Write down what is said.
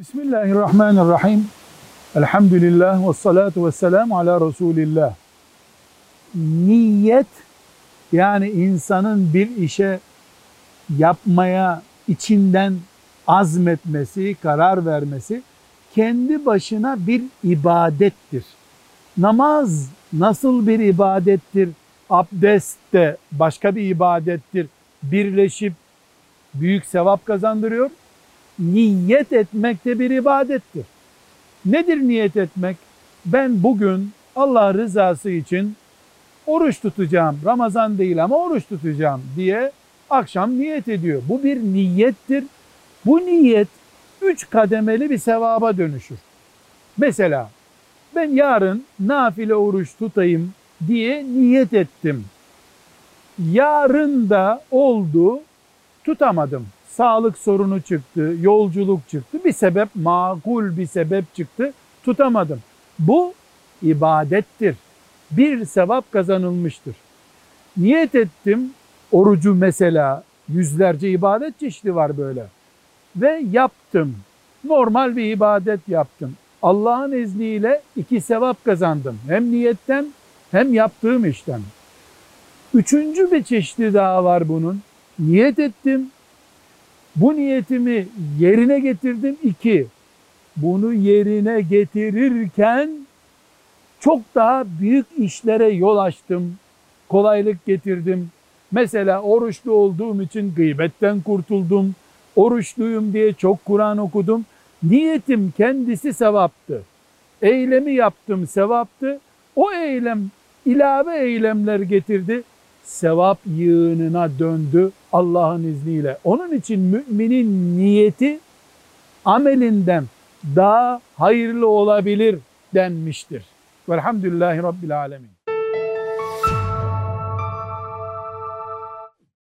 Bismillahirrahmanirrahim. Elhamdülillah ve salatu ve selamu ala Resulillah. Niyet yani insanın bir işe yapmaya içinden azmetmesi, karar vermesi kendi başına bir ibadettir. Namaz nasıl bir ibadettir? Abdest de başka bir ibadettir. Birleşip büyük sevap kazandırıyor. Niyet etmek de bir ibadettir. Nedir niyet etmek? Ben bugün Allah rızası için oruç tutacağım. Ramazan değil ama oruç tutacağım diye akşam niyet ediyor. Bu bir niyettir. Bu niyet üç kademeli bir sevaba dönüşür. Mesela ben yarın nafile oruç tutayım diye niyet ettim. Yarın da oldu, tutamadım. Sağlık sorunu çıktı, yolculuk çıktı. Bir sebep, makul bir sebep çıktı, tutamadım. Bu ibadettir. Bir sevap kazanılmıştır. Niyet ettim, orucu mesela yüzlerce ibadet çeşidi var böyle. Ve yaptım. Normal bir ibadet yaptım. Allah'ın izniyle iki sevap kazandım. Hem niyetten hem yaptığım işten. Üçüncü bir çeşidi daha var bunun. Niyet ettim. Bu niyetimi yerine getirdim. İki, bunu yerine getirirken çok daha büyük işlere yol açtım. Kolaylık getirdim. Mesela oruçlu olduğum için gıybetten kurtuldum. Oruçluyum diye çok Kur'an okudum. Niyetim kendisi sevaptı. Eylemi yaptım sevaptı. O eylem ilave eylemler getirdi. Sevap yığınına döndü Allah'ın izniyle. Onun için müminin niyeti amelinden daha hayırlı olabilir denmiştir. Velhamdülillahi Rabbil Alemin.